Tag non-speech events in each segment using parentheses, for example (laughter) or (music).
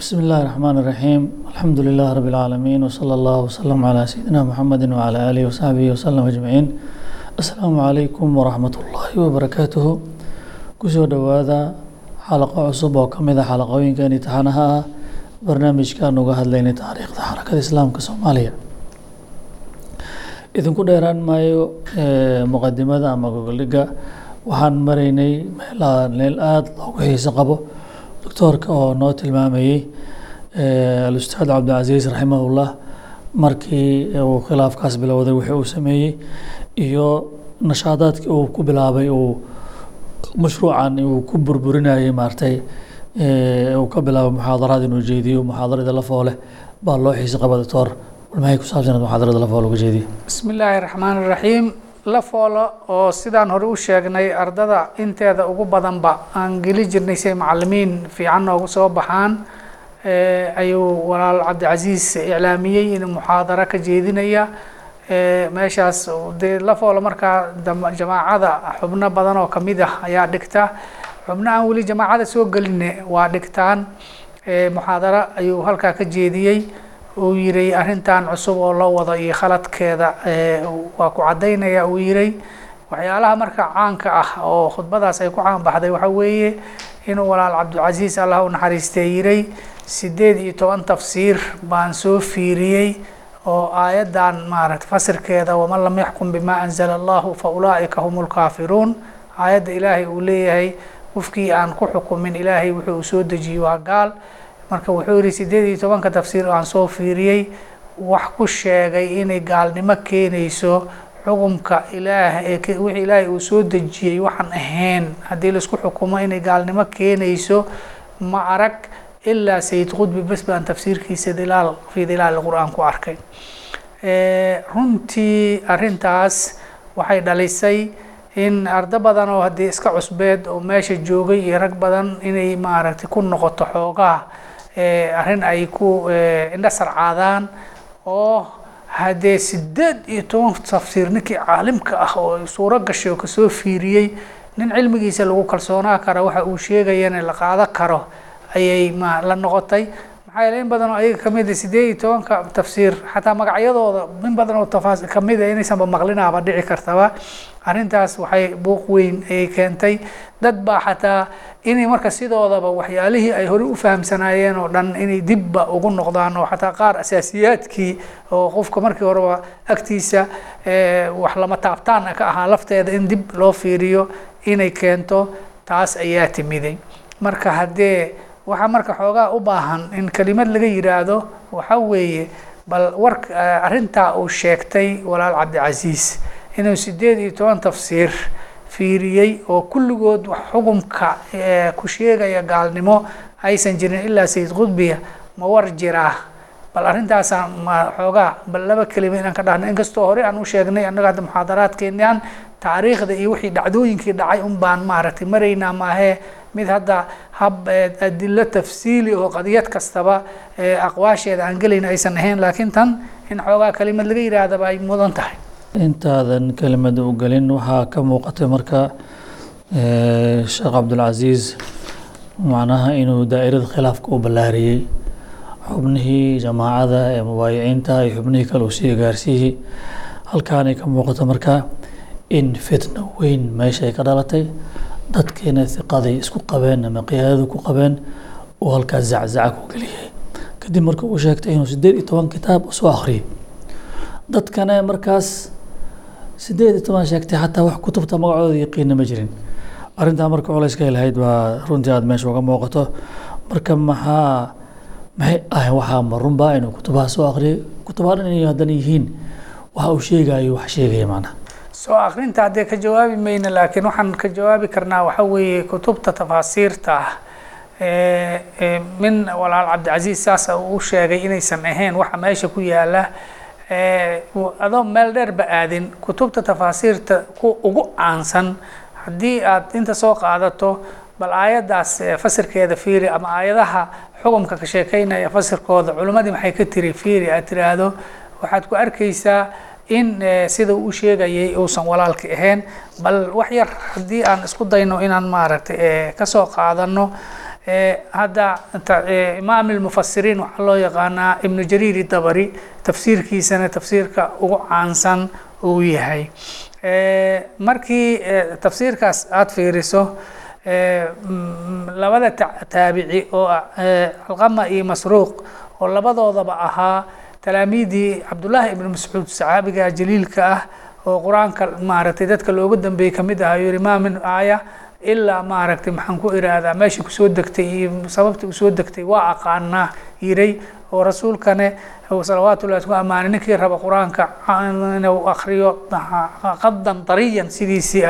بسم الله الرحمن الرحيم الحمد لله رب العالمين وصلى الله وسلم على سيدنا محمد وعلى آله وصحبه وسلم أجمعين السلام عليكم ورحمة الله وبركاته kusoo dhowaada xalaqo cusub oo ka mid a xalaqooyinkan imtixaanaha ah barnaamijkaan uga hadlaynay taariikhda xarakada islaamka soomaaliya idinku dheeraan maayo muqadimada ama gogoldhiga waxaan maraynay meelaha meel aada loogu xiiso qabo doctoorka oo noo tilmaamayey alustaad cabdilcasiis raximahullah markii uu khilaafkaas bilowday wixii uu sameeyey iyo nashaadaadkii uu ku bilaabay uu mashruucan uu ku burburinayay maartay uu ka bilaabo muxaadaraad inuu jeediyo muxaadarada lafoole baa loo xiisa qaba doctor. Walmahay ku saabsanaed muxaadarada lafoole uga jeediyo. Bismi illaahi raxmaan iraxiim lafoolo oo sidaan hore u sheegnay ardada inteeda ugu badanba aan geli jirnay si ay macalimiin fiican noogu soo baxaan ayuu walaal cabdicasiis iclaamiyey inuu muxaadaro ka jeedinaya. Meeshaas dee lafoolo markaa jamaacada xubno badan oo ka mid ah ayaa dhigta. Xubno aan weli jamaacada soo geline waa dhigtaan. Muxaadaro ayuu halkaa ka jeediyey uu yiray arrintan cusub oo loo wado iyo khaladkeeda waa ku caddaynaya uu yiray waxyaalaha marka caanka ah oo khudbadaas ay ku caan baxday waxaa weeye inuu walaal cabdilcasiis allah u naxariistee yiray sideed iyo toban tafsiir baan soo fiiriyey oo aayaddan maaragta fasirkeeda waman lam yaxkum bimaa anzala allahu fa ulaa'ika hum lkaafiruun aayadda ilaahay uu leeyahay qofkii aan ku xukumin ilaahay wuxuu soo dejiye waa gaal marka wuxuu yihi sideed iyo tobanka tafsiir aan soo fiiriyey wax ku sheegay inay gaalnimo keenayso xukumka ilaah wixii ilaahay uu soo dejiyey waxaan ahayn. Haddii la isku xukumo inay gaalnimo keenayso ma arag ilaa sayid qudbi bes baan tafsiirkiisa dilaal fii dilaal qur'aan ku arkay. Runtii arrintaas waxay dhalisay in ardo badan oo haddii iska cusbeed oo meesha joogay iyo rag badan inay maaragtay ku noqoto xoogaa arrin ay ku indha sarcaadaan oo haddee sideed iyo toban tafsiir ninkii caalimka ah oo suuro gashay oo ka soo fiiriyey nin cilmigiisa lagu kalsoonaa kara waxa uu sheegayana la qaado karo ayay ma la noqotay. Maxaa yeele in badan oo ayaga ka mid a sideed iyo tobanka tafsiir xataa magacyadooda in badan oo tafaas ka mid a inaysanba maqlinaaba dhici kartaba arrintaas waxay buuq weyn ayay keentay. Dad baa xataa inay marka sidoodaba waxyaalihii ay horey u fahamsanaayeen oo dhan inay dibba ugu noqdaan oo xataa qaar asaasiyaadkii oo qofka markii horeba agtiisa wax lama taabtaan ka ahaa lafteeda in dib loo fiiriyo inay keento taas ayaa timiday. Marka haddee waxaa marka xoogaa u baahan in kelimad laga yiraahdo waxa weeye bal war arrintaa uu sheegtay walaal cabdicasiis inuu sideed iyo toban tafsiir fiiriyey oo kulligood xukumka ku sheegaya gaalnimo aysan jirin ilaa sayid qudbiya ma war jiraa bal arrintaasaan xoogaa bal laba kelima inaan ka dhahno. Inkastoo hore aan u sheegnay annaga hadda muxaadaraadkeenan taariikhda iyo wixii dhacdooyinkii dhacay un baan maaragtay maraynaa maahee mid hadda hab adilo tafsiili oo qadiyad kastaba aqwaasheeda aan gelayna aysan ahayn laakiin tan in xoogaa kelimad laga yihaahdaba ay mudan tahay intaadan kelimada u gelin waxaa ka muuqatay marka sheekh cabdulcasiis macnaha inuu daa'irada khilaafka u ballaariyey. Xubnihii jamaacada ee mubaayiciinta iyo xubnihii kale uu sii gaarsiiyey. Halkaanay ka muuqato marka in fitna weyn meesha ay ka dhalatay dadkiina hiqaday isku qabeen ama qiyaadada ku qabeen uu halkaas zaczaca ku geliyey kadib marka uu sheegtay inuu sideed iyo toban kitaab soo akhriyay dadkana markaas sideed iyo toban sheegtay xataa wax kutubta magacooda yaqiina ma jirin. Arrintaa marka culayska lahayd baa runtii aada meesha uga muuqato. Marka maxaa maxay ahay waxaa ma runbaa inuu kutubaha soo akhriyay kutubaha dhan inay haddana yihiin waxa uu sheegayo wax sheegaya macnaha soo akrinta haddee ka jawaabi mayna laakiin waxaan ka jawaabi karnaa waxa weeye kutubta tafaasiirta ah. Min walaal cabdicasiis saasa uu sheegay inaysan ahayn waxa meesha ku yaalla adoo meel dheer ba aadin kutubta tafaasiirta ku ugu caansan haddii aad inta soo qaadato bal aayaddaas fasirkeeda fiiri ama aayadaha xukumka ka sheekeynaya fasirkooda culimmadii maxay ka tiri fiiri aad tiraahdo waxaad ku arkaysaa in sida uu sheegayay uusan walaalki ahayn. Bal wax yar haddii aan isku dayno inaan maaragtay ka soo qaadano hadda imaam ilmufasiriin waxaa loo yaqaanaa ibnu jariir idabari tafsiirkiisana tafsiirka ugu caansan uu yahay. Markii tafsiirkaas aada fiiriso labada taabici oo alqama iyo masruuq oo labadoodaba ahaa talaamiidii cabdullaahi ibnu mascuud saxaabiga jaliilka ah oo qur'aanka maaragtay dadka loogu dambeeyey ka mid aha yiri maa min aaya ilaa maaragtay maxaan ku iraahdaa meeshii ku soo degtay iyo sababtii u soo degtay waa aqaanaa yiray oo rasuulkane salawaatullahi ku ammaanay ninkii raba qur'aanka inuu akriyo qadan dariyan sidiisii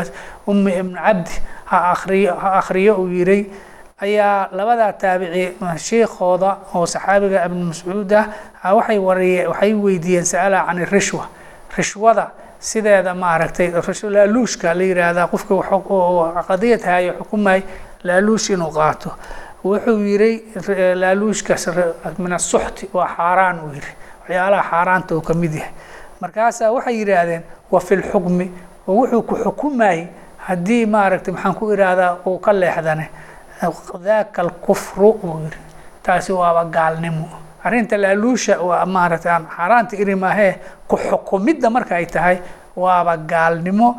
ummi ibn cabdi ha akriyo ha akriyo uu yiray ayaa labadaa taabici shiikooda oo saxaabiga ibn mascuud ah waxay wariye waxay weydiiyeen sa'ala can rishwa rishwada sideeda maaragtay laaluushka la yiraahdaa qofka qadiyad hayo xukumay laaluush inuu qaato. Wuxuu yiray laaluushkaas min asuxti waa xaaraan uu yiri. Waxyaalaha xaaraanta uu ka mid yahay. Markaasaa waxay yidhaahdeen wa fi lxukmi oo wuxuu ku xukumayay haddii maaragtay maxaan ku iraahdaa uu ka leexdane daaka alkufru uu yiri. Taasi waaba gaalnimo arrinta laaluusha waa maaragtay aan xaaraanta iri maahee ku xukumidda marka ay tahay waaba gaalnimo.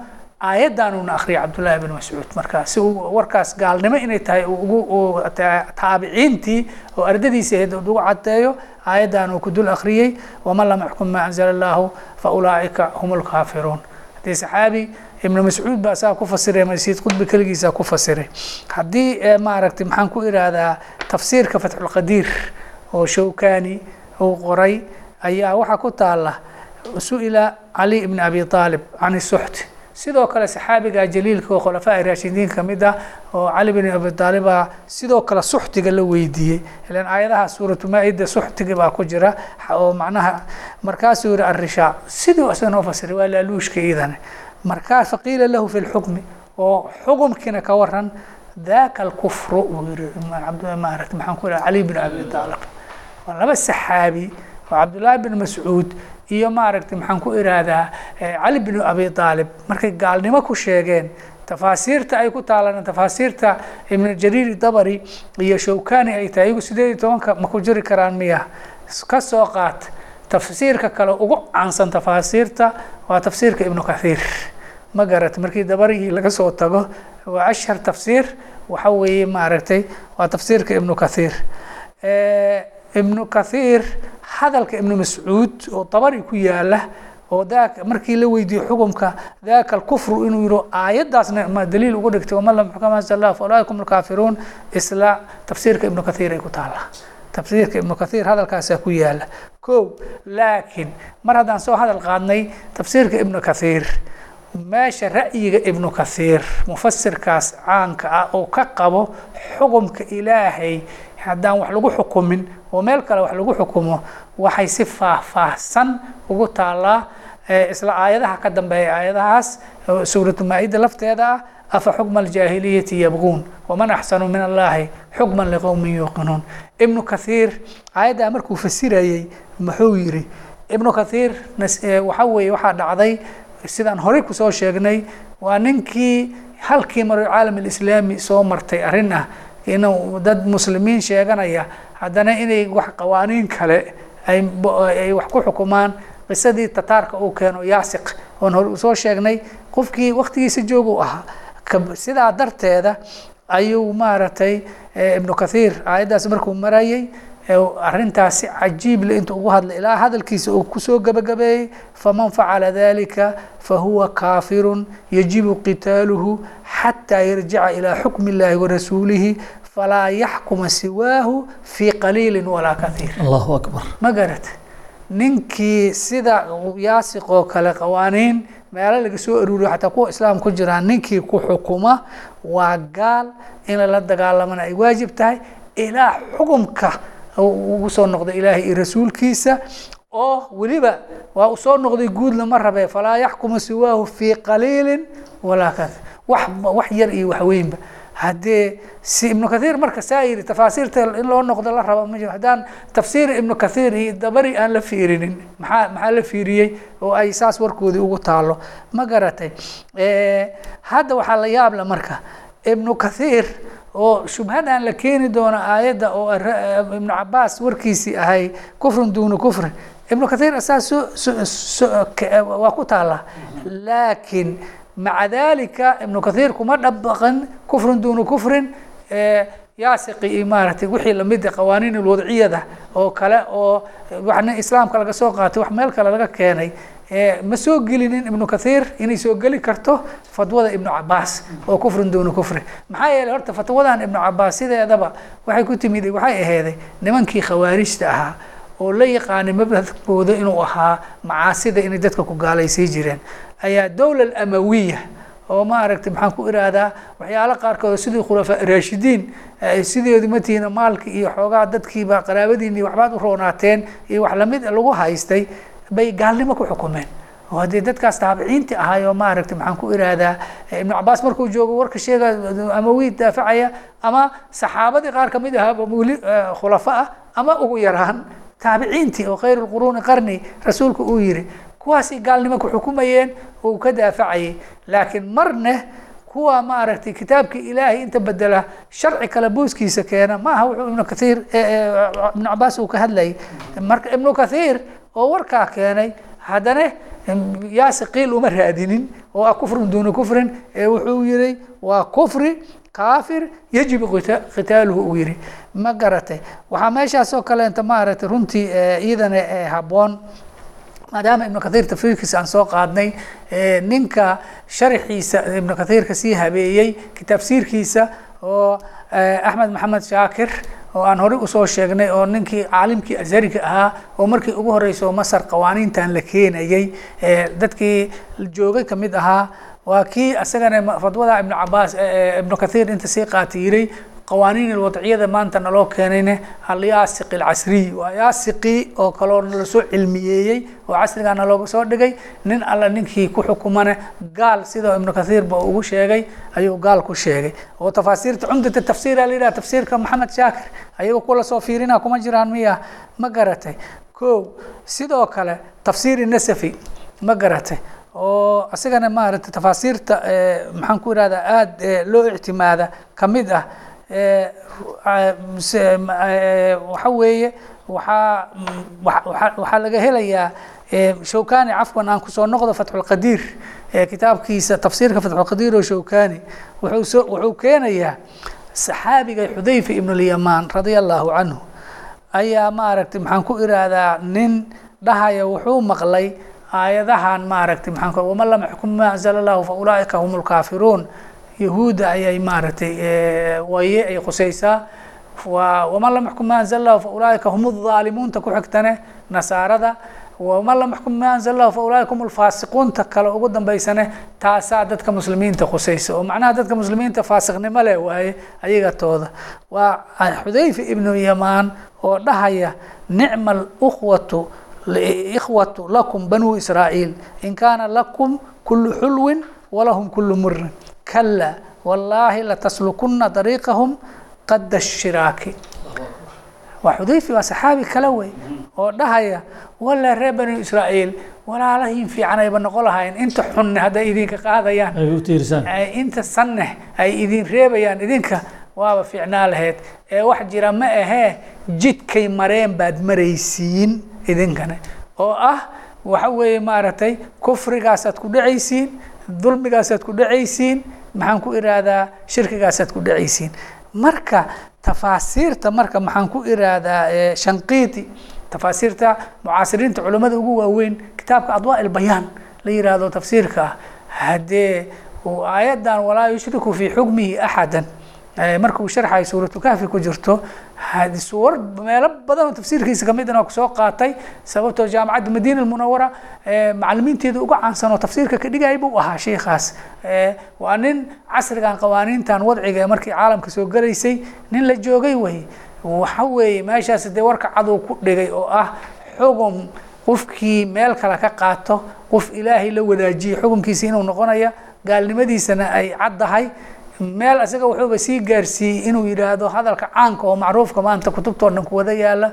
Aayaddaanuna akhriyay cabdullaahi bin mascuud markaa si uu warkaas gaalnimo inay tahay ugu taabiciintii oo ardadiisa ahayd ugu caddeeyo aayaddan uu ku dul akhriyey waman lam yaxkum maa anzala allahu fa ulaa'ika hum lkaafiruun haddii saxaabi ibnu mascuud baa saa ku fasiray masiid qudbi keligiisaa ku fasiray. Haddii maaragtay maxaan ku iraahdaa tafsiirka fatxulqadiir oo shawkani uu qoray ayaa waxaa ku taala su'ila cali ibn abi aalib can suxti sidoo kale saxaabiga jaliilka oo khulafaa raashidiin ka mid ah oo cali bin abi aaliba sidoo kale suxtiga la weydiiyey. Ilan aayadaha suuratu maa-ida suxtiga baa ku jira oo macnaha markaasuu yihi arishaa siduu isagana ufasiray waa laaluushka iidane markaa faqiila lahu fi lxukmi oo xukumkiina ka waran daka alkufru uu yihi maarata maxaan ku ihaha cali bin abi aalib waa laba saxaabi oo cabdullaahi bin mascuud iyo maaragtay maxaan ku iraahdaa cali bin abi aalib markay gaalnimo ku sheegeen tafaasiirta ay ku taalaan tafaasiirta ibn jariir dabari iyo shawkani ay tahay iyagu sideed iyo tobanka ma ku jiri karaan miya. Ka soo qaat tafsiirka kale ugu caansan tafaasiirta waa tafsiirka ibnu kathiir. Ma garat markii dabarigii laga soo tago waa ashhar tafsiir waxa weeye maaragtay waa tafsiirka ibnu kathiir ibnu kathiir hadalka ibnu mascuud oo dabari ku yaalla oo daaka markii la weydiiyo xukumka daaka alkufru inuu yihi aayaddaasna ma daliil ugu dhigtay waman lam yuxkam anzala allah fa ulaa'ikum alkaafiruun isla tafsiirka ibnu kathiir ay ku taalla. Tafsiirka ibnu kathiir hadalkaasaa ku yaalla ko laakiin mar haddaan soo hadal qaadnay tafsiirka ibnu kathiir meesha ra'yiga ibnu kathiir mufasirkaas caanka ah oo ka qabo xukumka ilaahay haddaan wax lagu xukumin oo meel kale wax lagu xukumo waxay si faahfaahsan ugu taallaa isla aayadaha ka dambeeya aayadahaas suuratu maa-ida lafteeda ah afa xukma aljaahiliyati yabquun waman axsanu min allahi xukman liqowmin yuuqinuun. Ibnu kathiir aayaddaa markuu fasirayey muxuu yidhi ibnu kathiir waxa weeye waxaa dhacday sidaan horey ku soo sheegnay waa ninkii halkii maro caalam alislaami soo martay arrin ah inuu dad muslimiin sheeganaya. Haddana inay wax qawaaniin kale ay wax ku xukumaan. Qisadii tataarka uu keeno yaasiq oon hore u soo sheegnay qofkii waktigiisa joogu ahaa. Sidaa darteeda ayuu maaragtay ibnu kathiir aayaddaas markuu marayay arrintaasi cajiible inta ugu hadlay ilaa hadalkiisa uu ku soo gabagabeeyey faman facala dalika fahuwa kaafirun yajibu qitaaluhu xataa yarjica ilaa xukmi illahi warasuulihi falaa yaxkuma siwaahu fii qaliili walaa kathiir. Allahu akbar. Ma garat ninkii sida yaasiq oo kale qawaaniin meelo laga soo aruuriyo xataa kuwa islaam ku jiraan ninkii ku xukuma waa gaal in lala dagaalamana ay waajib tahay ilaa xukumka ugu soo noqday ilaahay iyo rasuulkiisa. Oo weliba waa u soo noqday guud lama rabe falaa yaxkuma siwaahu fii qaliilin walaa ka wax wax yar iyo waxweynba haddee si ibnu kathiir marka saa yidhi tafaasiirta in loo noqdo la rabo ma jiro. Haddaan tafsiir ibnu kathiir iyo dabari aan la fiirinin maxaa maxaa la fiiriyey? Oo ay saas warkoodii ugu taalo ma garatay. Hadda waxaa la yaabla marka ibnu kathiir oo shubhadan la keeni doono aayadda oo ibnu cabaas warkiisii ahay kufrun duuna kufrin ibnu kathiir asaa waa ku taala laakiin maca dalika ibnu kathiir kuma dhabaqan kufrun duuna kufrin yaasiqi iyo maaragtay wixii lamida qawaaniin alwadciyada oo kale oo waxna islaamka laga soo qaatay wax meel kale laga keenay ma soo gelinin ibnu kathiir inay soo geli karto fatwada ibnu cabaas oo kufrin duuna kufri. Maxaa yeeley horta fatwadan ibnu cabaas sideedaba waxay ku timid waxay aheeday nimankii khawaarijta ahaa oo la yaqaanay mabhadkooda inuu ahaa macaasida inay dadka ku gaalaysay jireen. Ayaa dowla alamawiya oo maaragtay maxaan ku irahdaa waxyaalo qaarkood sidii khulafaa raashidiin sideedu matiina maalki iyo xoogaa dadkiiba qaraabadiini waxbaad u roonaateen iyo wax la mid lagu haystay bay gaalnimo ku xukumeen. Oo haddii dadkaas taabiciinti ahay oo maaragtay maxaan ku irahdaa ibnu cabaas markuu joogo warka sheega amawi daafacaya ama saxaabadii qaar ka mid ahaa weli khulafa ah ama ugu yaraan taabiciintii oo khayr lquruuni qarni rasuulku uu yiri kuwaasay gaalnimo ku xukumayeen oo ka daafacayay. Laakiin marne kuwa maaragtay kitaabka ilaahay inta bedela sharci kale booskiisa keena ma aha wuxuu ibnu kathiir ibnu cabaas uu ka hadlayay. Marka ibnu kathiir oo warkaa keenay haddana yaasi qiil uma raadinin oo ah kufrun duuna kufrin ee wuxuu yihi waa kufri kaafir yajibu qitaaluhu uu yihi ma garatay. Waxaa meeshaas kaleenta maaragtay runtii iyadana habboon maadaama ibnu kathiir tafsiirkiisa aan soo qaadnay ninka sharaxiisa ibnu kathiirka sii habeeyey tafsiirkiisa oo axmed maxamed shaakir oo aan horey u soo sheegnay oo ninkii caalimkii azhariga ahaa oo markii ugu horeyso masar qawaaniintan la keenayey dadkii joogay ka mid ahaa waa kii isagana fadwada ibnu cabaas ibnu kathiir inta sii qaata yiray qawaaniin alwadciyada maanta naloo keenayne alyaasiqi alcasriy waa yaasiqi oo kaloo la soo cilmiyeeyey oo casrigaa nalooga soo dhigay. Nin alla ninkii ku xukumane gaal sidoo ibnu kathiir ba ugu sheegay ayuu gaal ku sheegay. Oo tafaasiirta cumdata tafsiira la yidhaha tafsiirka maxamed shaakir ayaga kula soo fiirina kuma jiraan miya. Ma garatay? Ko sidoo kale tafsiiri nasafi ma garatay? Oo isagana maaragtay tafaasiirta maxaan ku irahdaa aada loo ictimaada ka mid ah waxa weeye waxaa waxaa laga helayaa shawkani cafwan aan ku soo noqdo fatxulqadiir kitaabkiisa tafsiirka fatxulqadiir oo shawkani wuxuu keenayaa saxaabiga xudayfa ibn lyamaan radia allahu canhu. Ayaa maaragtay maxaan ku irahdaa nin dhahaya wuxuu maqlay aayadahan maaragtay maxaan ku waman lam yaxkum ma anzala allahu fa hum lkaafiruun yahuudda ayay maaragtay waye ay khusaysaa waman lam yaxkum ma anzal lahu faulaaika hum aalimuunta ku xigtane nasaarada. Waman lam yaxkum ma anzal lahu faulaaika hum alfaasiquunta kale ugu dambaysane taasaa dadka muslimiinta khusaysa. Oo macnaha dadka muslimiinta faasiqnimo leh waaye ayaga tooda. Waa xudayfa ibnu yamaan oo dhahaya nicma alukhwatu ikhwatu lakum banuu israa'iil. In kaana lakum kulu xulwin walahum kulu murin kala wallaahi lataslukuna dariiqahum qada shiraaki waa xudayfi waa oo dhahaya walaa reer banu israa'iil walaalahiin fiican ayba inta xunne hadday idinka qaadayaan inta sanne ay idin reebayaan idinka waaba fiicnaa lahayd ee wax jira ma ahee jidkay mareen baad maraysiin idinkane oo ah waxa weeye maaragtay kufrigaasaad ku dhacaysiin dulmigaasaad ku dhacaysiin maxaan ku irahdaa shirkigaasaad ku dhacaysiin. Marka tafaasiirta marka maxaan ku irahdaa shanqiiti tafaasiirta mucaasiriinta culamada ugu waaweyn kitaabka adwaa ilbayaan la yihahdo tafsiirka ah haddee aayaddan walaa yushriku fii xukmihi axadan marka uu sharxayo suuratulkahfi ku jirto suwar meelo badan oo tafsiirkiisa kamidna ku soo qaatay sababtoo jaamacadda madiina almunawara macalimiinteeda uga caansan oo tafsiirka ka dhigay buu ahaa sheikaas waa nin casrigan qawaaniintan wadciga markii caalamka soo galaysay nin la joogay wey waxa weeye meeshaas dee warka cadow ku dhigay oo ah xugum qofkii meel kale ka qaato qof ilaahay la wadaajiyey xukunkiisa inuu noqonaya gaalnimadiisana ay caddahay meel isaga wuxuuba sii gaarsiiyey inuu yidhaahdo hadalka caanka oo macruufka maanta kutubtoo dhan ku wada yaalla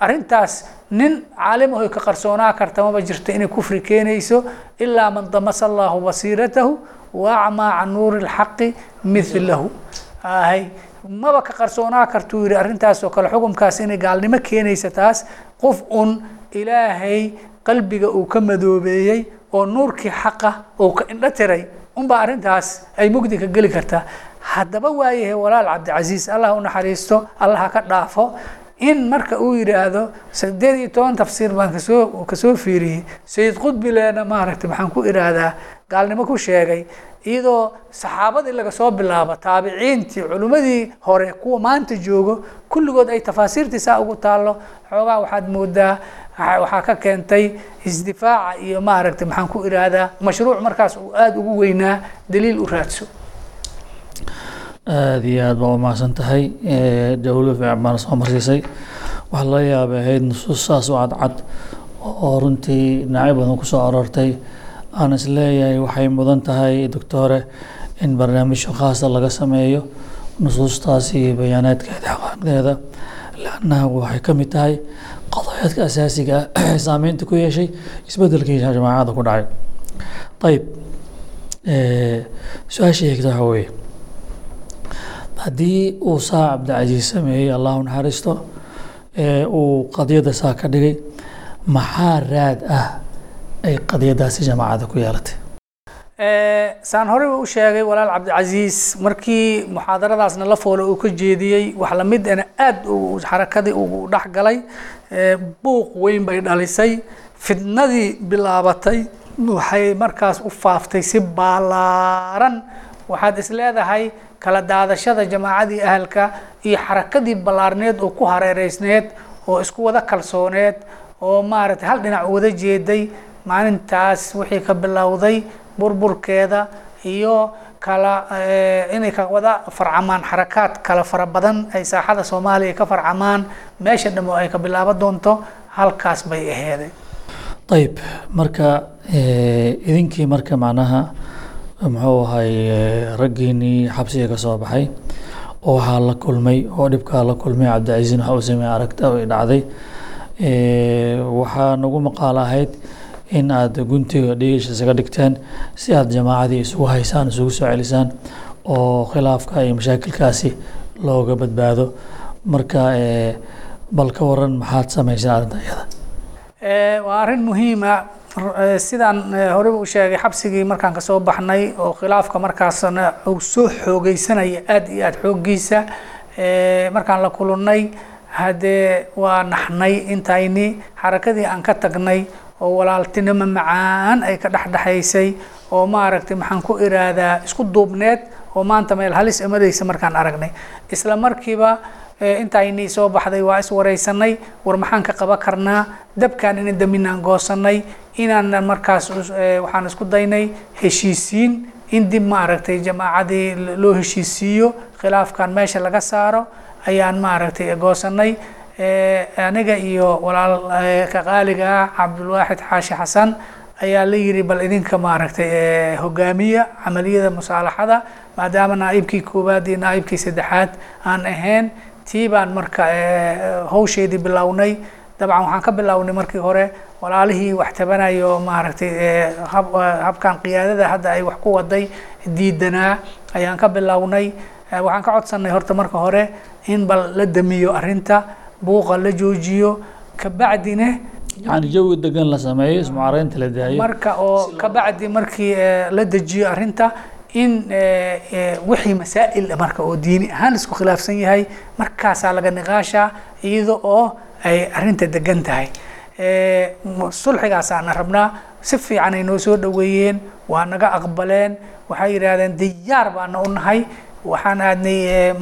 arrintaas nin caalim ahoy ka qarsoonaa karta maba jirto inay kufri keenayso ilaa man damasa allahu basiiratahu wa acmaa can nuuri lxaqi milahu ahay maba ka qarsoonaa kartuu yihi arrintaas oo kale xukumkaas inay gaalnimo keenaysa taas qof un ilaahay qalbiga uu ka madoobeeyey oo nuurkii xaqa uu ka indho tiray unbaa arrintaas ay mugdi ka geli kartaa haddaba waayahay walaal cabdicasiis allah u naxariisto allah ha ka dhaafo in marka uu yidhaahdo sideed iyo toban tafsiir baan ka soo ka soo fiiriyey sayid qudbileena maaragtay maxaan ku idhaahdaa gaalnimo ku sheegay iyadoo saxaabadii laga soo bilaabo taabiciintii culimmadii hore kuwa maanta joogo kulligood ay tafaasiirtii saa ugu taallo. Xoogaa waxaad moodaa waxaa ka keentay isdifaaca iyo maaragtay maxaan ku idhaahdaa mashruuc markaas uu aada ugu weynaa daliil u raadso. Aada iyo aad baa umahadsan tahay jawlo fiican baana soo marsiisay. Waxaa laga yaabay ahayd nusuus saas u cadcad oo runtii dhinacyo badan ku soo aroortay aan is leeyahay waxay mudan tahay doctore in barnaamijyo khaasa laga sameeyo nusuustaasi iyo bayaanaadkeeda xaqaaqdeeda. Lannaha waxay ka mid tahay qadayaadka asaasiga ah saameynta ku yeeshay isbedelkii jamaacada ku dhacay. Ayib su'aasha xigta waxaa weeye. Haddii uu saa cabdicasiis sameeyey allah u naxariisto uu qadiyadda saa ka dhigay maxaa raad ah ay qadiyadaasi jamaacada ku yeelatay saan horeyba u sheegay walaal cabdicasiis. Markii muxaadaradaasna la foolo uu ka jeediyey wax lamidana aada u xarakadii ugu dhex galay buuq weyn bay dhalisay. Fitnadii bilaabatay waxay markaas u faaftay si ballaaran. Waxaad is leedahay kala daadashada jamaacadii ahalka iyo xarakadii ballaarneed oo ku hareereysneed oo isku wada kalsooneed oo maaragtay hal dhinac wada jeeday maalintaas wixii ka bilowday burburkeeda iyo kala inay ka wada farcamaan xarakaad kala fara badan ay saaxada soomaaliya ka farcamaan meesha dhamo ay ka bilaabo doonto halkaas bay aheeday ayib marka idinkii marka macnaha muxuu ahay raggiinii xabsiga ka soo baxay oo waxaa la kulmay oo dhibkaa la kulmay cabdicasiin waxa uu sameeyey aragta ay dhacday waxaa nagu maqaal ahayd in aad guntiga dhigiisha isaga dhigteen si aad jamaacadii isugu haysaan isugu soo celisaan oo khilaafka iyo mashaakilkaasi looga badbaado. Marka bal ka waran maxaad samayseen arrinta iyada waa arrin muhiima sidaan horeba u sheegay xabsigii markaan ka soo baxnay oo khilaafka markaasna uu soo xoogeysanaya aada iyo aada xooggiisa. Markaan la kulannay haddee waa naxnay intayni xarakadii aan ka tagnay oo walaaltinimo macaan ay ka dhexdhexaysay oo maaragtay maxaan ku iraahdaa isku duubneed oo maanta meel halis imadaysa markaan aragnay. Isla markiiba intaynii soo baxday waa is wareysanay war maxaan ka qaban karnaa dabkaan ina daminaan goosanay inaan markaas waxaan isku daynay heshiisiin in dib maaragtay jamaacadii loo heshiisiiyo khilaafkan meesha laga saaro ayaan maaragtay goosanay aniga iyo walaal ka qaaliga ah cabdulwaaxid xaashi xasan ayaa la yiri bal idinka maaragtay hogaamiya camaliyada musaalaxada maadaama naaibkii koowaad iyo naaibkii saddexaad aan ahayn tii baan marka hawsheedii bilownay. Dabcan waxaan ka bilownay markii hore walaalihii wax tabanayo maaragtay habkan qiyaadada hadda ay wax ku waday diidanaa ayaan ka bilownay. Waxaan ka codsanay horta marka hore in bal la damiyo arrinta buuqa la joojiyo kabacdina yani jawi degan la sameeyo ismucaraynta la daayo. Marka oo kabacdi markii la dejiyo arrinta in wixii masaa'il marka oo diini ahaan isku khilaafsan yahay markaasaa laga niqaashaa iyada oo ay arrinta degan tahay. Sulxigaasaana rabnaa si fiican ay noo soo dhoweeyeen waa naga aqbaleen waxay yidhaahdeen diyaar baana u nahay waxaan aadnay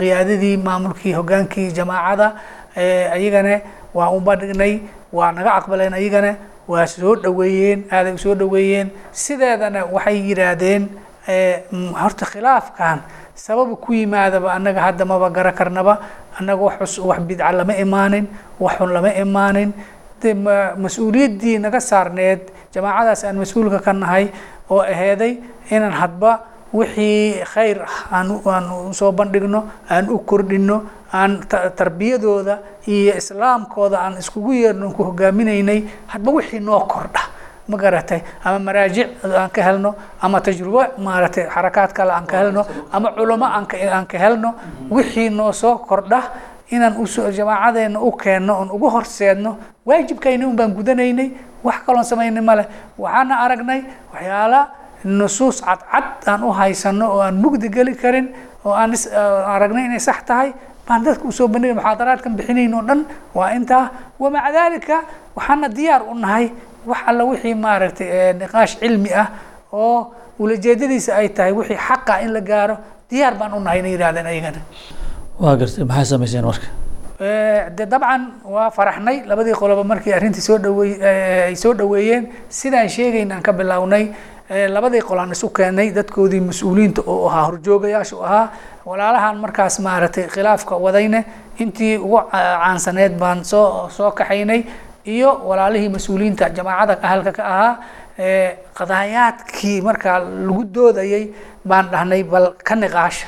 qiyaadadii maamulkii hogaankii jamaacada ayagana waa ubadhignay waa naga aqbaleen ayagana waa soo dhoweeyeen aaday soo dhoweeyeen. Sideedana waxay yidhaahdeen horta khilaafkan sababa ku yimaadaba annaga hadda maba gara karnaba. Annaga wax wax bidca lama imaanin wax xun lama imaanin. De mas'uuliyaddii naga saarneed jamaacadaas aan mas'uulka ka nahay oo aheeday inaan hadba wixii khayr aan u soo bandhigno aan u kordhino aan tarbiyadooda iyo islaamkooda aan iskugu yeerno ku hogaaminaynay hadba wixii noo kordha ma garatay? Ama maraajic aan ka helno ama tajrubo maaragtay xarakaad kale aan ka helno ama culamo aan ka helno wixii noo soo kordha inaan jamaacadeena u keenno oon ugu horseedno waajibkayni un baan gudanaynay wax kaloon samaynay male waxaana aragnay waxyaala nusuus cadcad aan u haysano oo aan mugdi geli karin oo aan is aragnay inay sax tahay baan dadka u soo bandhigay muxaadaraadkan bixinayn oo dhan. Waa intaa wamaca dalika waxaana diyaar u nahay wax alla wixii maaragtay niqaash cilmi ah oo ulajeedadiisa ay tahay wixii xaqa in la gaaro. Diyaar baan u nahay inay yidhahdeen ayagana. Waa gartay maxay samayseen marka de dabcan waa faraxnay. Labadii qoloba markii arrintii soo dhaweey ay soo dhaweeyeen sidaan sheegayn aan ka bilownay labadii qolaan isu keenay dadkoodii mas'uuliyiinta oo ahaa horjoogayaasha u ahaa walaalahan markaas maaragtay khilaafka wadayne intii ugu caansaneed baan soo soo kaxaynay iyo walaalihii mas'uuliyiinta jamaacada ahalka ka ahaa qadaayaadkii markaa lagu doodayay baan dhahnay bal ka niqaasha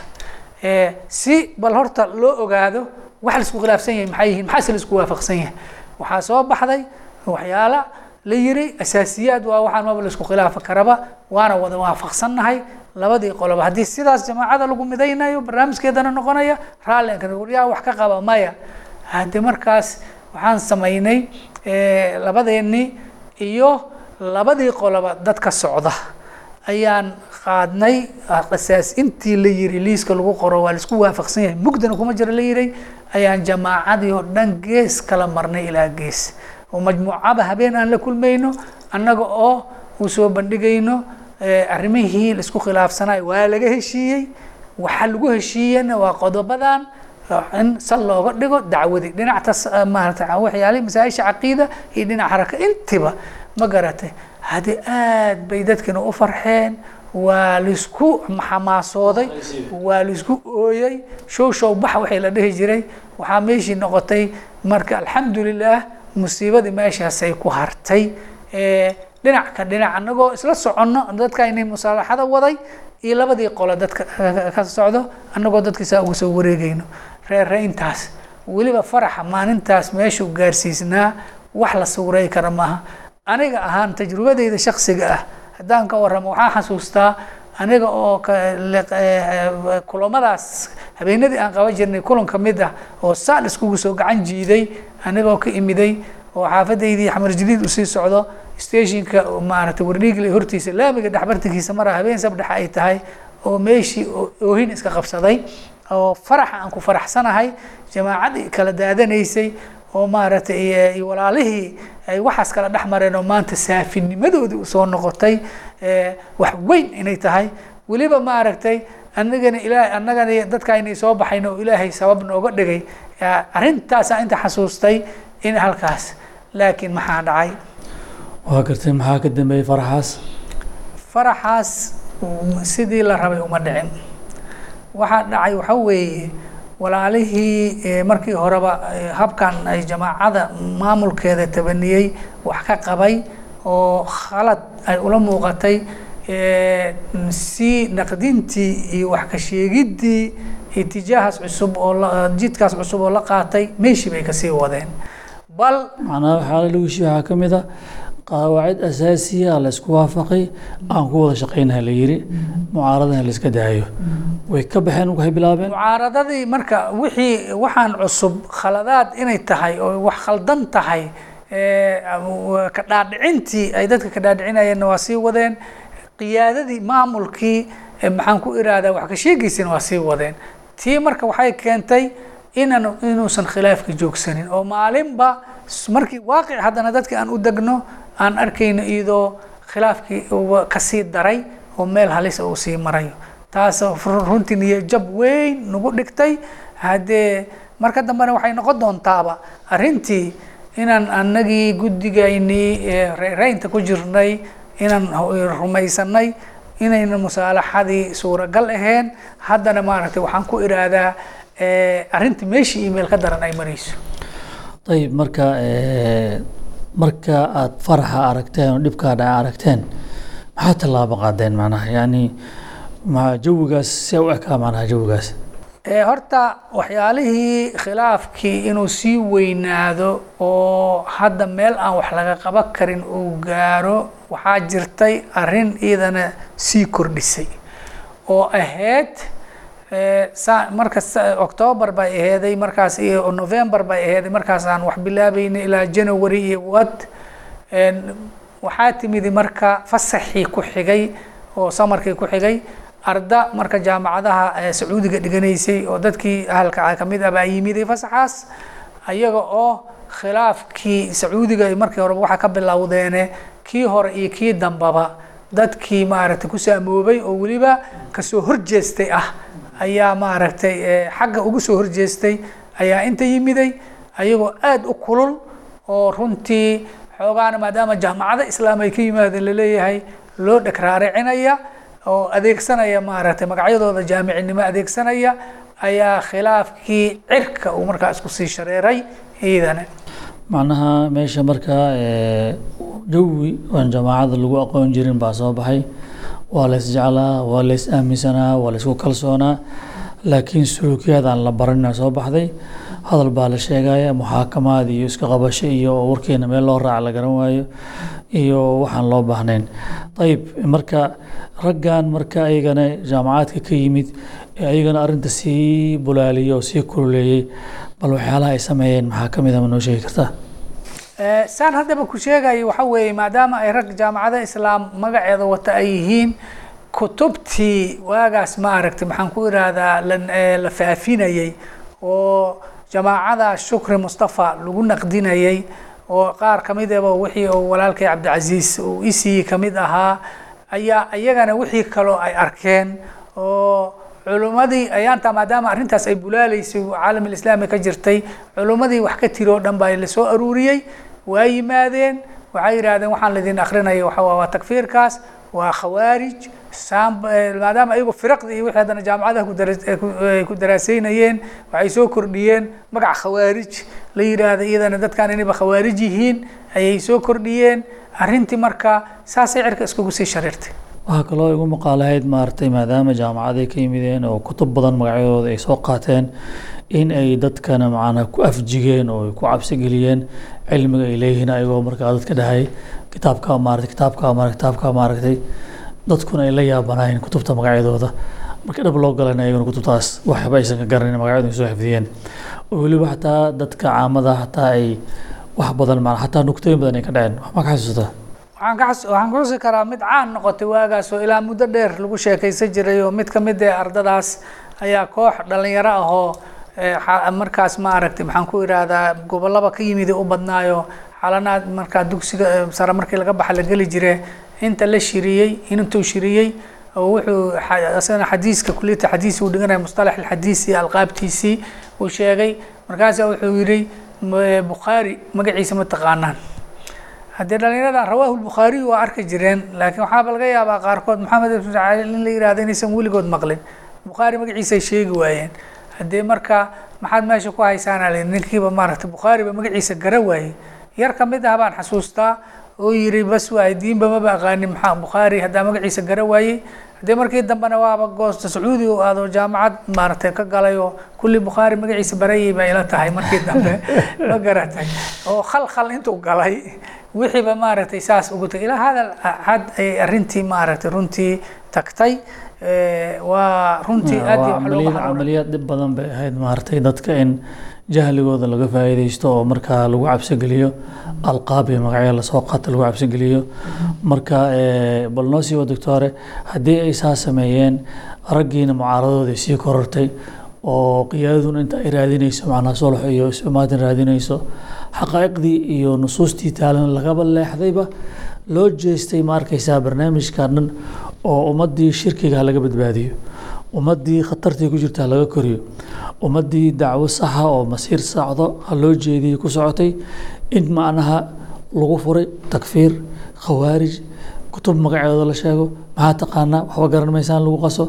si bal horta loo ogaado wax la isku khilaafsan yahay maxay yihiin maxaase la isku waafaqsan yahay? Waxaa soo baxday waxyaala la yiri asaasiyaad waa waxaan maba la isku khilaafa karaba waana wada waafaqsannahay. Labadii qoloba haddii sidaas jamaacada lagu midaynayo barnaamijkeedana noqonaya raallianka yaa wax ka qaba maya. Hadde markaas waxaan samaynay labadeennii iyo labadii qoloba dadka socda ayaan qaadnay qisaas intii la yiri liiska lagu qoro waa la isku waafaqsan yahay. Mugdana kuma jira la yiray ayaan jamaacadii oo dhan gees kala marnay ilaa gees oo majmuucaba habeen aan la kulmayno annaga oo u soo bandhigayno arrimihii la isku khilaafsanayo waa laga heshiiyey waxa lagu heshiiyena waa qodobadan in sal looga dhigo dacwadii. Dhinacta maarata waxyaalihi masaa-isha caqiida iyo dhinac haraka. Intiba ma garatay haddii aad bay dadkina u farxeen waa la isku xamaasooday waa la isku ooyey. Show show bax waxay la dhihi jiray waxaa meeshii noqotay marka alxamdulilah musiibadii meeshaasay ku hartay dhinac ka dhinac anagoo isla soconno dadka inay musaalaxada waday iyo labadii qolo dadka ka socdo anagoo dadkiisaa uga soo wareegayno. Reerreyntaas weliba faraxa maalintaas meeshuu gaarsiisnaa wax la suurey kara maaha. Aniga ahaan tajrubadeyda shaksiga ah haddaan ka warramo waxaan xasuustaa aniga oo kulamadaas habeenadii aan qaban jirnay kulan ka mid ah oo saal iskugu soo gacan jiiday anigoo ka imiday oo xaafadaydii xamar jadiid u sii socdo stationka maaragtay warniigle hortiisa laamiga dhexbartankiisa mara habeen sabdhexa ay tahay oo meeshii oohin iska qabsaday oo faraxa aan ku faraxsanahay jamaacadii kala daadanaysay oo maaragtay walaalihii ay waxaas kala dhex mareen oo maanta saafinimadoodii u soo noqotay wax weyn inay tahay. Weliba maaragtay anagana ilaahay annagana dadka inay soo baxayn oo ilaahay sabab nooga dhigay arrintaasaa inta xasuustay in halkaas. Laakiin maxaa dhacay? Waa gartay maxaa ka dambeeyey faraxaas? Faraxaas sidii la rabay uma dhicin. Waxaa dhacay waxa weeye walaalihii markii horeba habkan ay jamaacada maamulkeeda tabaniyey wax ka qabay oo khalad ay ula muuqatay si naqdintii iyo wax ka sheegiddii itijaahaas cusub oo jidkaas cusub oo la qaatay meeshii bay ka sii wadeen. Bal macnaha waxaa lagu heshiye waxaa ka mid a qawaacid asaasiya la isku waafaqay aan ku wada shaqaynaha la yiri mucaaradana la iska daayo. Way ka baxeen waxay bilaabeen? Mucaaradadii marka wixii waxaan cusub khaladaad inay tahay oo wax khaldan tahay ka dhaadhicintii ay dadka ka dhaadhicinayeenna waa sii wadeen. Qiyaadadii maamulkii maxaan ku iraadaa wax ka sheegaysana waa sii wadeen. Tii marka waxay keentay inaan inuusan khilaafka joogsanin. Oo maalinba markii waaqic haddana dadka aan u degno aan arkayno iyadoo khilaafkii ka sii daray oo meel halisa uu sii marayo. Taas runtii niyo jab weyn nagu dhigtay. Haddee marka dambena waxay noqon doontaaba arrintii inaan anagii guddigaynii reynta ku jirnay inaan rumaysanay inayna musaalaxadii suuragal ahayn haddana maaragtay waxaan ku iraadaa arrinta meeshii email ka daran ay marayso. Ayib marka marka aada faraxa aragteen oo dhibkaa dhaca aragteen maxaa tallaabo qaadeen macnaha? Yani ma jawigaas see u ekaa macnaha jawigaas. Horta waxyaalihii khilaafkii inuu sii weynaado oo hadda meel aan wax laga qaban karin uu gaaro waxaa jirtay arrin iidana sii kordhisay. Oo ahayd marka octoobar bay aheeday markaas iyo november bay aheeday markaas aan wax bilaabeynay ilaa january iyo wad waxaa timidi marka fasaxii ku xigay oo samarkii ku xigay arda marka jaamacadaha sacuudiga dhiganaysay oo dadkii ahalka ka mid ah baa yimiday fasaxaas ayaga oo khilaafkii sacuudiga markii horeba waxaa ka bilowdeene kii hore iyo kii dambaba dadkii maaragtay ku saamoobay oo weliba ka soo horjeestay ah ayaa maaragtay xagga ugu soo horjeestay ayaa inta yimiday ayagoo aada u kulul oo runtii xoogaana maadaama jaamacado islaam ay ka yimaadeen la leeyahay loo dheg raaricinaya oo adeegsanaya maaragtay magacyadooda jaamicinimo adeegsanaya ayaa khilaafkii cirka uu markaa isku sii shareeray ciidane macnaha meesha markaa jawi aan jamaacada lagu aqoon jirin baa soo baxay waa la isjeclaa waa la is aaminsanaa waa la isku kalsoonaa. Laakiin suluukiyaad aan la baranina soo baxday. Hadal baa la sheegaya muxaakamaad iyo iska qabasho iyo warkeena meel loo raaca la garan waayo iyo waxaan loo baahnayn. Ayib marka raggan marka ayagana jaamacaadka ka yimid ee ayagana arrinta sii bulaaliya oo sii kululeeyey bal waxyaalaha ay sameeyeen maxaa ka mid a ma noo sheegi kartaa saan haddaba ku sheegayo waxa weeye maadaama ay rag jaamacada islaam magaceeda wata ay yihiin kutubtii waagaas ma aragtay. Maxaan ku irahdaa la faafinayey oo jamaacada shukri mustafa lagu naqdinayey oo qaar ka mid aba wixii uu walaalkay cabdicasiis uu isii ka mid ahaa ayaa iyagana wixii kaloo ay arkeen oo culummadii ayaantaa maadaama arrintaas ay bulaaleysay caalam alislaami ka jirtay culummadii wax ka tiri oo dhan baa la soo aruuriyey. Waa yimaadeen waxay yidhahdeen waxaan laidin akrinaya waxa waa takfiirkaas waa khawaarij maadaama ayagu firaqdi iyo wixii haddana jaamacadaha kudaray ku daraaseynayeen waxay soo kordhiyeen magac khawaarij la yidhaahda iyadana dadkan inayba khawaarij yihiin ayay soo kordhiyeen. Arrintii marka saasay cirka iskugu sii shariirtay waxaa kaloo igu maqaalahayd maaragtay maadaama jaamacaday ka yimideen oo kutub badan magacyadooda ay soo qaateen in ay dadkana macnaha ku afjigeen oo ku cabsi geliyeen cilmiga ay leeyihiin ayagoo markaa dadka dhahay. Kitaabkaa maaragtay kitaabkaa maaragtay kitaabkaa maaragtay. Dadkuna ay la yaabanaayeen kutubta magacyadooda. Marka dhab loo galayna ayaguna kutubtaas waxba aysan ka garanin magacyadooda ay soo xifdiyeen. Oo weliba xataa dadka caamada xataa ay wax badan ma xataa nuktooyin badan ay ka dhaceen. Wax ma ka xasuusataa waxaan ka waxaan ka xusi karaa mid caan noqotay waagaas oo ilaa muddo dheer lagu sheekaysan jiray oo mid ka mid ee ardadaas ayaa koox dhalinyaro ahoo markaas ma aragtay maxaan ku idhaahdaa gobolaba ka yimid u badnaayo. Xalanaad markaa dugsiga sare markii laga baxa la geli jire inta la shiriyey intuu shiriyey wuxuu isagana xadiiska kuliyata xadiis uu dhiganaya mustalax alxadiis iyo alqaabtiisii uu sheegay. Markaasa wuxuu yidhi bukhaari magaciisa ma taqaanaan haddii dhalinyaradan rawaahu lbukhaariy waa arki jireen laakiin waxaaba laga yaabaa qaarkood maxamed ibn cali in la yihahdo inaysan weligood maqlin. Bukhaari magaciisay sheegi waayeen. Haddii marka maxaad meesha ku haysaana li ninkiiba maaragtay bukhaariba magaciisa gara waayey. Yar ka mid ah baan xasuustaa oo yiri bas waay diinba maba aqaanin maxaa bukhaari haddaa magaciisa gara waayey. Haddii markii dambena waaba goosta sacuudi u aado jaamacad maaragtay ka galay oo kulli bukhaari magaciisa barayay bay ila tahay markii dambe. (laughs) Ma garatay. Oo khalkhal intuu galay wixiiba maaragtay saas ugu tagay ilaa hadal had ay arrintii maaragtay runtii tagtay waa runtii aad iyo wax looga hanuunay camaliyad dhib badan bay ahayd maaragtay dadka in jahligooda laga faa'iidaysto oo markaa lagu cabsigeliyo alqaab iyo magacyo la soo qaata lagu cabsigeliyo. Marka bal noo sii wa doctore haddii ay saa sameeyeen raggiina mucaaradooda ay sii korortay oo qiyaadaduna inta ay raadinayso macnaha sulx iyo isumaatin raadinayso xaqaa'iqdii iyo nusuustii taalan lagaba leexdayba loo jeestay ma arkaysaa barnaamijkan dhan oo ummaddii shirkiga laga badbaadiyo ummaddii khatartii ku jirta laga koriyo ummaddii dacwo saxa oo masiir sacdo ha loo jeediyey ku socotay in macnaha lagu furay takfiir khawaarij kutub magaceeda la sheego maxaa taqaanaa waxba garan maysaan lagu qaso?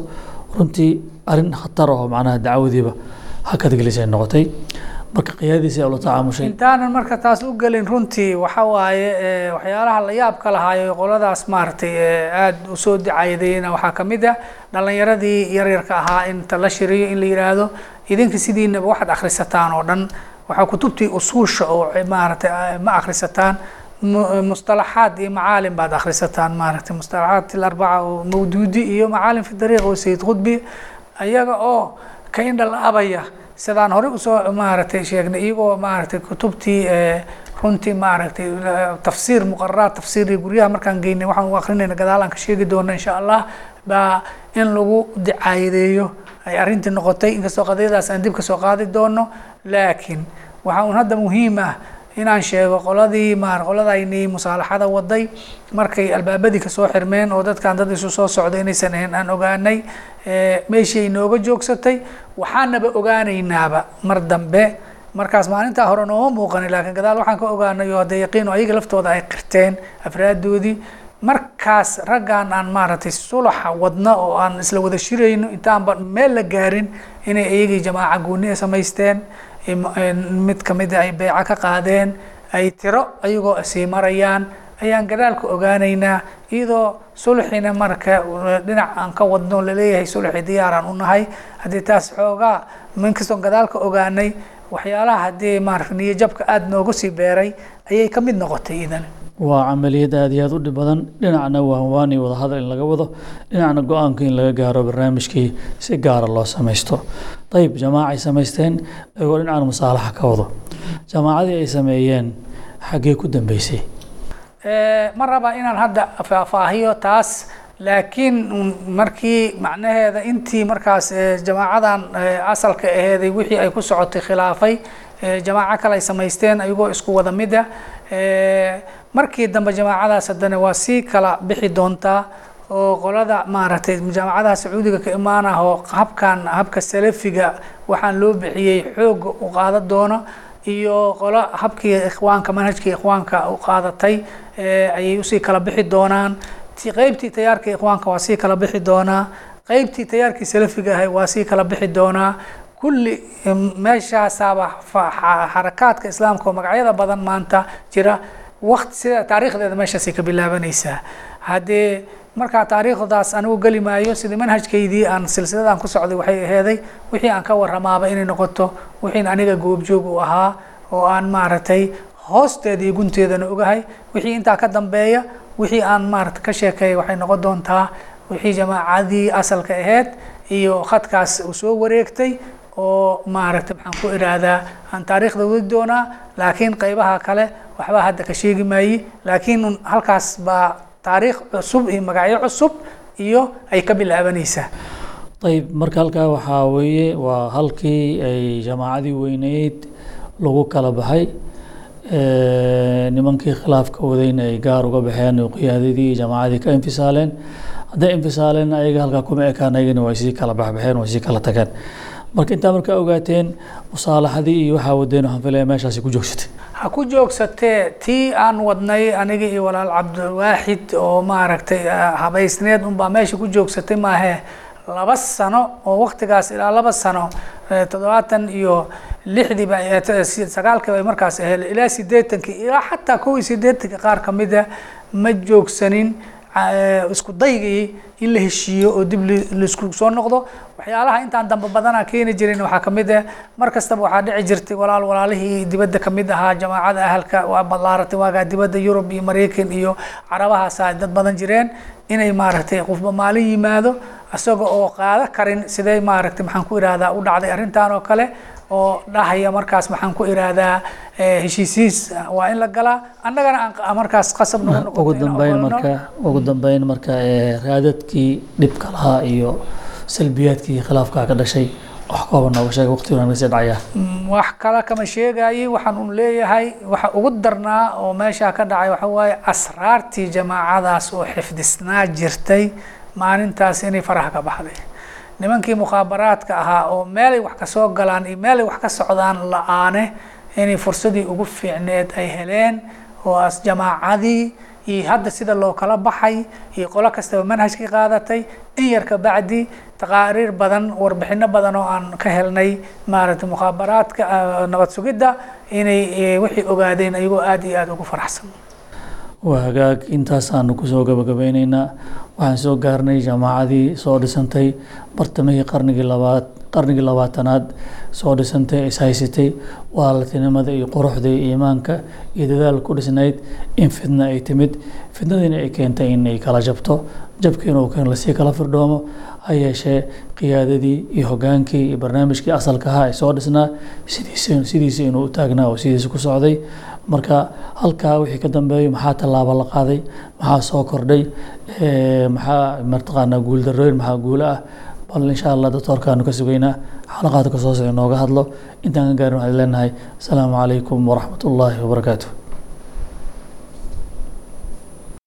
Runtii arrin khatar oo macnaha dacwadiiba hakad gelisay noqotay marka qiyaadiisa ula tacaamushay. Intaanan marka taas u gelin runtii waxa waaye waxyaalaha la yaabka lahaayo qoladaas maaragtay aada u soo dacaydayna waxaa ka mid ah dhalinyaradii yaryarka ahaa inta la shiriyo in la yidhaahdo idinka sidiinaba waxaad akhrisataan oo dhan waxaa kutubtii usuusha oo maaragtay ma akhrisataan mustalaxaad iyo macaalim baad akhrisataan maaragtay mustalaxaat ilarbaca oo mawduudi iyo macaalim fi dariiq oo sayid khudbi ayaga oo ka indhalaabaya sidaan horey u soo maaragtay sheegnay iyagoo maaragtay kutubtii runtii maaragtay tafsiir muqararaat tafsiir iyo guryaha markaan geynay waxaan u akrinayna gadaal aan ka sheegi doono insha allah baa in lagu dicaayadeeyo. Ay arrintii noqotay inkastoo qadiyadaas aan dib ka soo qaadi doono laakiin waxaa un hadda muhiim ah inaan sheego qoladii maar qoladaynii musaalaxada waday. Markay albaabadii ka soo xirmeen oo dadkan dad isu soo socda inaysan ahayn aan ogaanay meeshii ay nooga joogsatay. Waxaanaba ogaanaynaaba mar dambe. Markaas maalintaa hore nooma muuqanin laakiin gadaal waxaan ka ogaanay oo hadee yaqiin oo ayaga laftooda ay qirteen afraadoodii markaas raggan aan maaragtay sulaxa wadna oo aan isla wada shirayno intaanba meel la gaarin inay iyagii jamaaca gooni samaysteen mid kamida ay beeca ka qaadeen ay tiro ayagoo sii marayaan. Ayaan gadaalka ogaanaynaa iyadoo sulxina marka dhinac aan ka wadno la leeyahay sulxi diyaaraan u nahay. Haddii taas xoogaa minkastoon gadaalka ogaanay waxyaalaha haddii maarata niyajabka aada noogu sii beeray ayay ka mid noqotay idan waa camaliyad aada iyo aada u dhib badan. Dhinacna waanwaan iyo wadahadal in laga wado. Dhinacna go'aanka in laga gaaro barnaamijkii si gaara loo samaysto. Dayib jamaacay samaysteen ayagoo dhinacan musaalaxa ka wado. Jamaacadii ay sameeyeen xaggee ku dambeysay? Ma raba inaan hadda faahfaahiyo taas laakiin markii macnaheeda intii markaas jamaacadan asalka aheeday wixii ay ku socotay khilaafay jamaaco kale ay samaysteen ayagoo isku wada mid ah markii dambe jamaacadaas haddana waa sii kala bixi doontaa oo qolada maaragtay jaamacadaha sacuudiga ka imaanah oo habkan habka salafiga waxaan loo bixiyey xooga u qaada doono iyo qolo habkii ikhwaanka manhajkii ikhwaanka u qaadatay ayay u sii kala bixi doonaan. Qeybtii tayaarka ikhwaanka waa sii kala bixi doonaa. Qeybtii tayaarkii salafiga ahay waa sii kala bixi doonaa. Kulli meeshaasaaba xarakaadka islaamka oo magacyada badan maanta jira waqti sida taariikhdeeda meeshaasay ka bilaabanaysaa haddee markaa taariikhdaas anigu geli maayo sidii manhajkaydii aan silsiladaan ku socday waxay aheeday wixii aan ka waramaaba inay noqoto wixiin aniga goobjoog u ahaa oo aan maaragtay hoosteeda iyo gunteedana ogahay wixii intaa ka dambeeya wixii aan maarata ka sheekeeyay waxay noqon doontaa wixii jamaacadii asalka aheyd iyo khadkaas uu soo wareegtay oo maaragta maxaan ku iraahdaa aan taariikhda wadi doonaa laakiin qeybaha kale waxba hadda ka sheegi maayi. Laakiin halkaas baa taariikh cusub iyo magacyo cusub iyo ay ka bilaabanaysaa. Ayib marka halkaa waxaa weeye waa halkii ay jamaacadii weyneyd lagu kala baxay. Nimankii khilaafka wadayna ay gaar uga baxeen oo qiyaadadii jamaacadii ka infisaaleen. Hadday infisaaleen ayaga halkaa kuma ekaan ayagana way sii kala baxbaxeen way sii kala tageen marka intaa markaa ogaateen musaalaxadii iyo waxaa wadeen waxaan filaya meeshaasi ku joogsatay. Ha ku joogsatee tii aan wadnay aniga iyo walaal cabdiwaaxid oo maaragtay habaysneed unbaa meesha ku joogsatay maahe laba sano oo waktigaas ilaa laba sano toddobaatan iyo lixdiiba sagaalkii bay markaas ahayd ilaa sideetankii ilaa xataa kow iyo sideetankii qaar kamida ma joogsanin isku daygii in la heshiiyo oo dib la isku soo noqdo. Waxyaalaha intaan dambe badana keeni jirin waxaa ka mid ah mar kastaba waxaa dhici jirtay walaal walaalihii dibadda ka mid ahaa jamaacada ahalka waa ballaaratay waagaa dibadda yurub iyo maraykan iyo carabahaasa dad badan jireen inay maaragtay qofba maalin yimaado isaga oo qaado karin sidee maaragtay maxaan ku irahdaa u dhacday arrintan oo kale oo dhahaya markaas maxaan ku irahdaa heshiisiis waa in la galaa annagana aan markaas qasab ugu dambeyn marka ugu dambeyn marka raadadkii dhibka lahaa iyo salbiyaadkii khilaafkaa ka dhashay wax kooban nooga sheega waqtigan ka sii dhacaya. Mm, wax kale kama sheegayi waxaan un leeyahay waxa ugu darnaa oo meeshaa ka dhacay waxa waaye asraartii jamaacadaas oo xifdisnaa jirtay maalintaas inay faraha ka baxday nimankii mukhaabaraadka ahaa oo meelay wax ka soo galaan iyo meelay wax ka socdaan la'aane inay fursadii ugu fiicneed ay heleen oo as jamaacadii iyo hadda sida loo kala baxay iyo qolo kastaba manhajkii qaadatay in yar ka bacdi taqaariir badan warbixino badan oo aan ka helnay maaragtay mukhaabaraadka ah, nabad sugidda inay eh, wixii ogaadeen ayagoo aada iyo aada ugu faraxsan. Waa hagaag intaasaanu ku soo gabagabeyneynaa waxaan soo gaarnay jaamacadii soo dhisantay bartamihii qarnigii labaad qarnigii labaatanaad soo dhisantay is haysatay walaaltinimada iyo quruxda iyo iimaanka iyo dadaal ku dhisnayd in fitna ay timid. Fitnadiina ay keentay inay kala jabto jabkiina uu keen la sii kala firdhoomo ha yeeshee qiyaadadii iyo hogaankii iyo barnaamijkii asalka ahaa ee soo dhisnaa. Sidiisi sidiisi inuu u taagnaa oo sidiisi ku socday marka halkaa wixii ka dambeeyey maxaa tallaabo la qaaday? Maxaa soo kordhay? Maxaa mataqaanaa guuldarooyin maxaa guulo ah? Bal insha allah doctoorkaanu ka sugaynaa. Xalaqaadka soo socda inooga hadlo. Intaan ka gaarin waxaan leenahay asalaamu calaykum waraxmat ullaahi wabarakaatu